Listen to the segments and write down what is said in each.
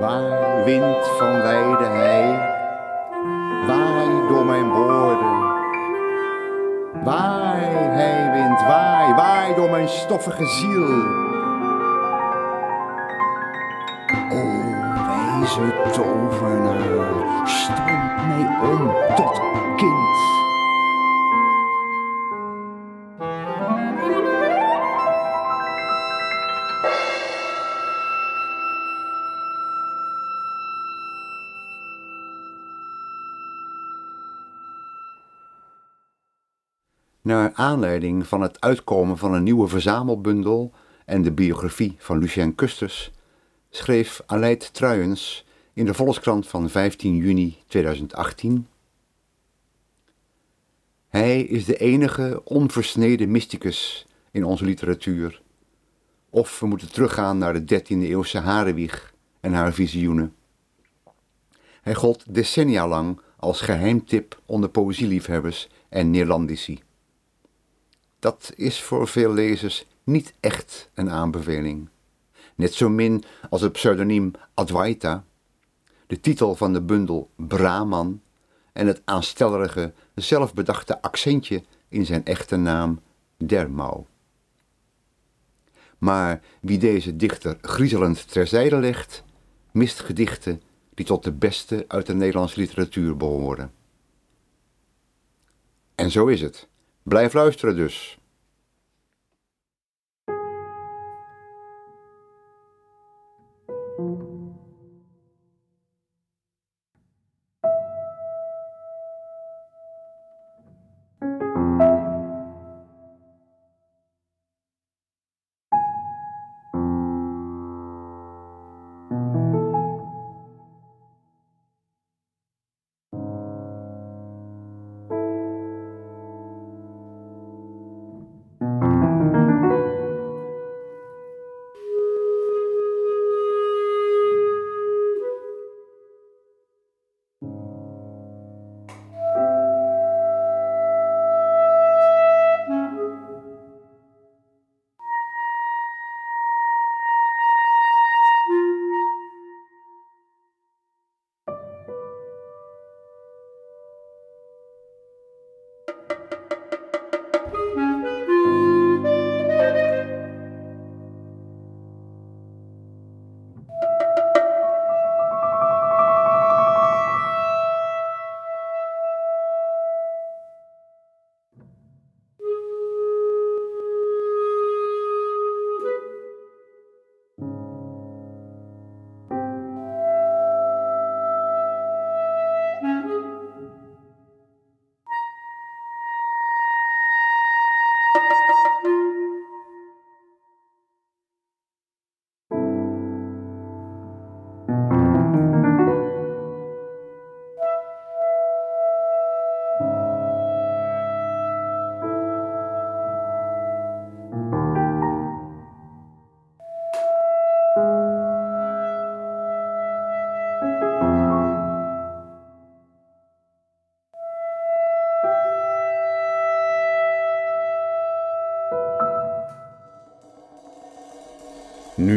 Waai, wind van wijde hei, waai door mijn woorden. Waai, heiwind, waai, waai door mijn stoffige ziel. O, wijze tovenaar, stamp mij om tot kind. Naar aanleiding van het uitkomen van een nieuwe verzamelbundel en de biografie van Lucien Custers schreef Aleid Truijens in de Volkskrant van 15 juni 2018 Hij is de enige onversneden mysticus in onze literatuur. Of we moeten teruggaan naar de 13e eeuwse Harewieg en haar visioenen. Hij gold decennia lang als geheimtip onder poëzieliefhebbers en Neerlandici. Dat is voor veel lezers niet echt een aanbeveling. Net zo min als het pseudoniem Advaita, de titel van de bundel Brahman en het aanstellerige, zelfbedachte accentje in zijn echte naam Dermau. Maar wie deze dichter griezelend terzijde legt, mist gedichten die tot de beste uit de Nederlandse literatuur behoren. En zo is het. Blijf luisteren dus.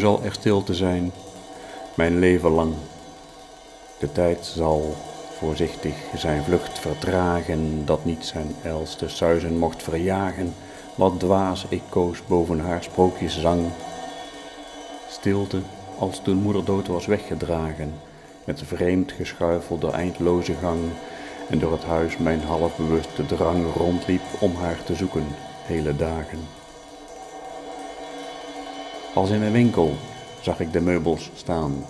Zal er stilte zijn, mijn leven lang. De tijd zal voorzichtig zijn vlucht vertragen, dat niet zijn elste suizen mocht verjagen, wat dwaas ik koos boven haar sprookjes zang. Stilte als toen moeder dood was weggedragen, met vreemd geschuifelde eindloze gang, en door het huis mijn halfbewuste drang rondliep om haar te zoeken, hele dagen. Als in een winkel zag ik de meubels staan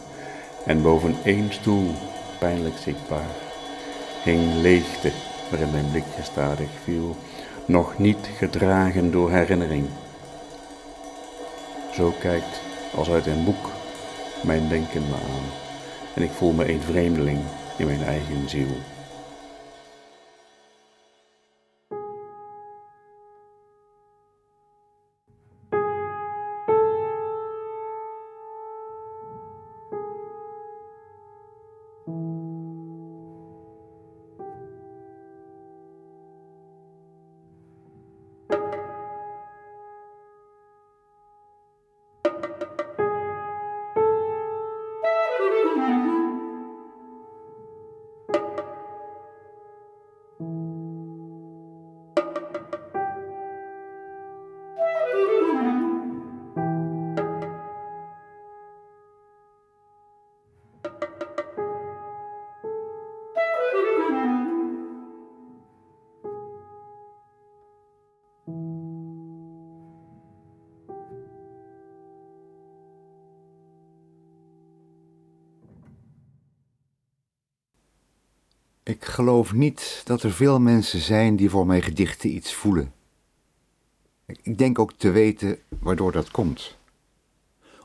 en boven één stoel, pijnlijk zichtbaar, hing leegte waarin mijn blik gestadig viel, nog niet gedragen door herinnering. Zo kijkt als uit een boek mijn denken me aan en ik voel me een vreemdeling in mijn eigen ziel. Ik geloof niet dat er veel mensen zijn die voor mijn gedichten iets voelen. Ik denk ook te weten waardoor dat komt.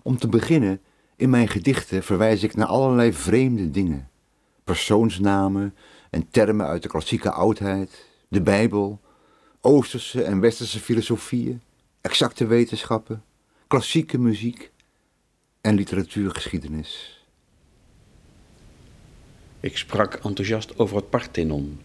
Om te beginnen, in mijn gedichten verwijs ik naar allerlei vreemde dingen. Persoonsnamen en termen uit de klassieke oudheid, de Bijbel, Oosterse en Westerse filosofieën, exacte wetenschappen, klassieke muziek en literatuurgeschiedenis. Ik sprak enthousiast over het Parthenon,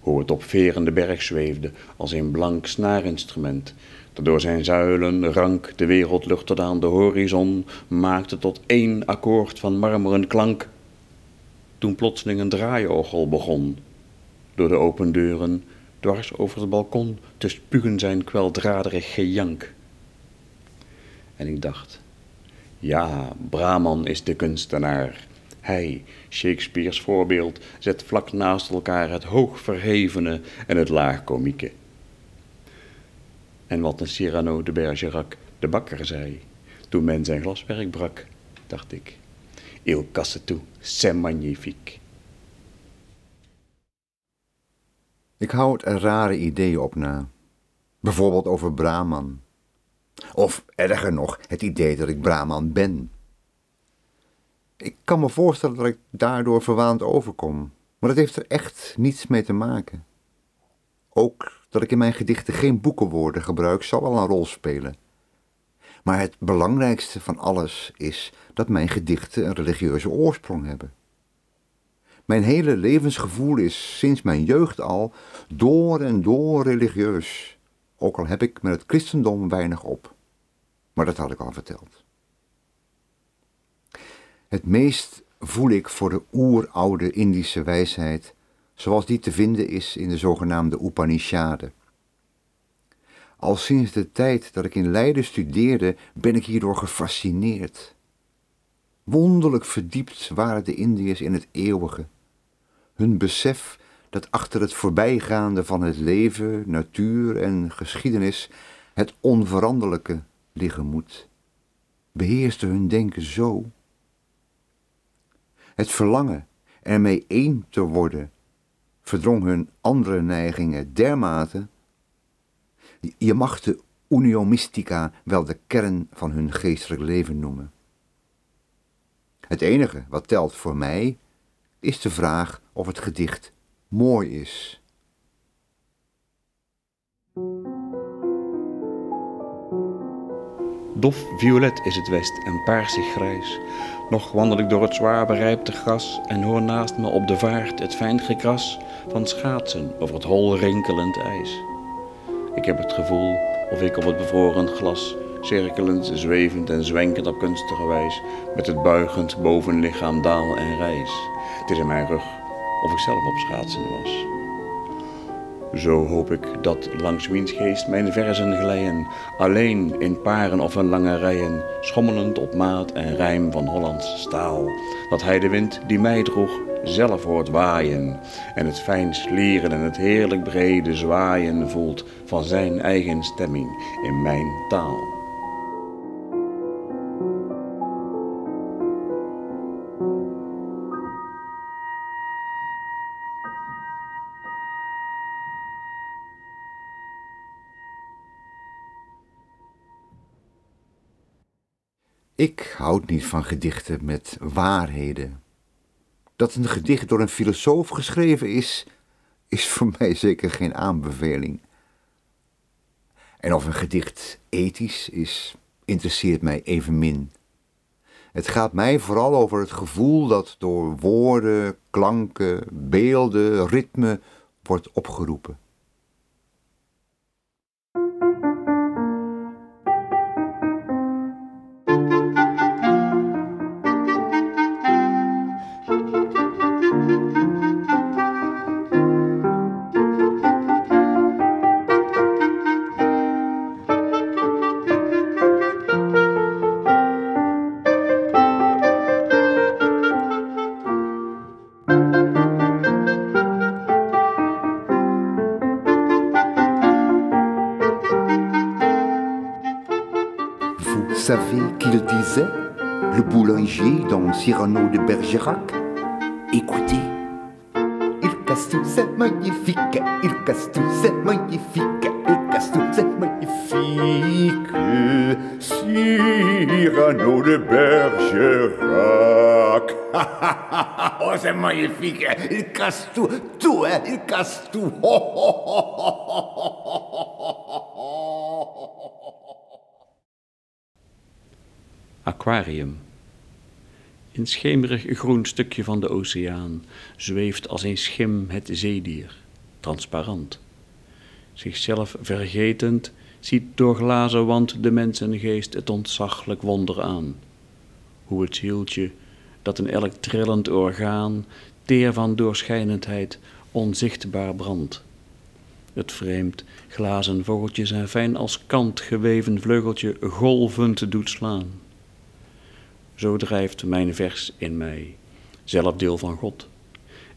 hoe het op verende berg zweefde als een blank snaarinstrument, dat door zijn zuilen rank de wereldlucht tot aan de horizon maakte tot één akkoord van marmeren klank. Toen plotseling een draaiorgel begon, door de open deuren, dwars over het balkon, te spugen zijn kweldraderig gejank. En ik dacht, ja, Brahman is de kunstenaar hij, Shakespeare's voorbeeld, zet vlak naast elkaar het hoog verhevene en het laag komieke. En wat een Cyrano de Bergerac, de bakker, zei, toen men zijn glaswerk brak, dacht ik, il casse tout, c'est magnifique. Ik houd er rare ideeën op na. Bijvoorbeeld over Brahman. Of erger nog, het idee dat ik Brahman ben. Ik kan me voorstellen dat ik daardoor verwaand overkom, maar dat heeft er echt niets mee te maken. Ook dat ik in mijn gedichten geen boekenwoorden gebruik zal wel een rol spelen. Maar het belangrijkste van alles is dat mijn gedichten een religieuze oorsprong hebben. Mijn hele levensgevoel is sinds mijn jeugd al door en door religieus, ook al heb ik met het christendom weinig op. Maar dat had ik al verteld. Het meest voel ik voor de oeroude Indische wijsheid, zoals die te vinden is in de zogenaamde Upanishaden. Al sinds de tijd dat ik in Leiden studeerde, ben ik hierdoor gefascineerd. Wonderlijk verdiept waren de Indiërs in het eeuwige. Hun besef dat achter het voorbijgaande van het leven, natuur en geschiedenis het onveranderlijke liggen moet, beheerste hun denken zo het verlangen ermee één te worden verdrong hun andere neigingen dermate. Je mag de unio mystica wel de kern van hun geestelijk leven noemen. Het enige wat telt voor mij is de vraag of het gedicht mooi is. Dof violet is het west en paarsig grijs. Nog wandel ik door het zwaar berijpte gras en hoor naast me op de vaart het fijn gekras van schaatsen over het hol rinkelend ijs. Ik heb het gevoel of ik op het bevroren glas, cirkelend, zwevend en zwenkend op kunstige wijs, met het buigend bovenlichaam daal en reis. Het is in mijn rug of ik zelf op schaatsen was. Zo hoop ik dat langs wiens geest mijn verzen glijden, alleen in paren of in lange rijen, schommelend op maat en rijm van Hollands staal. Dat hij de wind die mij droeg zelf hoort waaien en het fijn slieren en het heerlijk brede zwaaien voelt van zijn eigen stemming in mijn taal. Ik houd niet van gedichten met waarheden. Dat een gedicht door een filosoof geschreven is, is voor mij zeker geen aanbeveling. En of een gedicht ethisch is, interesseert mij evenmin. Het gaat mij vooral over het gevoel dat door woorden, klanken, beelden, ritme wordt opgeroepen. Savez qu'il disait, le boulanger dans Cyrano de Bergerac Écoutez, il castou c'est magnifique, il castou c'est magnifique, il castou c'est magnifique. Cyrano de Bergerac. oh, c'est magnifique, il casse tout, tout, hein, il casse tout. Aquarium. In schemerig groen stukje van de oceaan zweeft als een schim het zeedier, transparant. Zichzelf vergetend ziet door glazen wand de mensengeest het ontzaglijk wonder aan. Hoe het zieltje, dat in elk trillend orgaan, teer van doorschijnendheid, onzichtbaar brandt. Het vreemd glazen vogeltje zijn fijn als kant geweven vleugeltje golvend doet slaan. Zo drijft mijn vers in mij, zelf deel van God.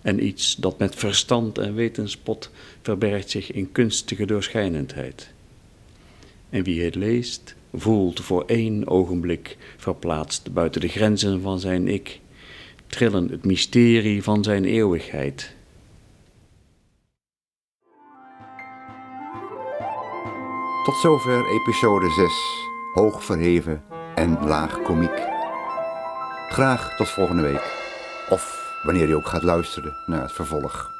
En iets dat met verstand en wetenspot verbergt zich in kunstige doorschijnendheid. En wie het leest, voelt voor één ogenblik, verplaatst buiten de grenzen van zijn ik, trillen het mysterie van zijn eeuwigheid. Tot zover episode 6, hoog verheven en laag komiek. Graag tot volgende week. Of wanneer je ook gaat luisteren naar het vervolg.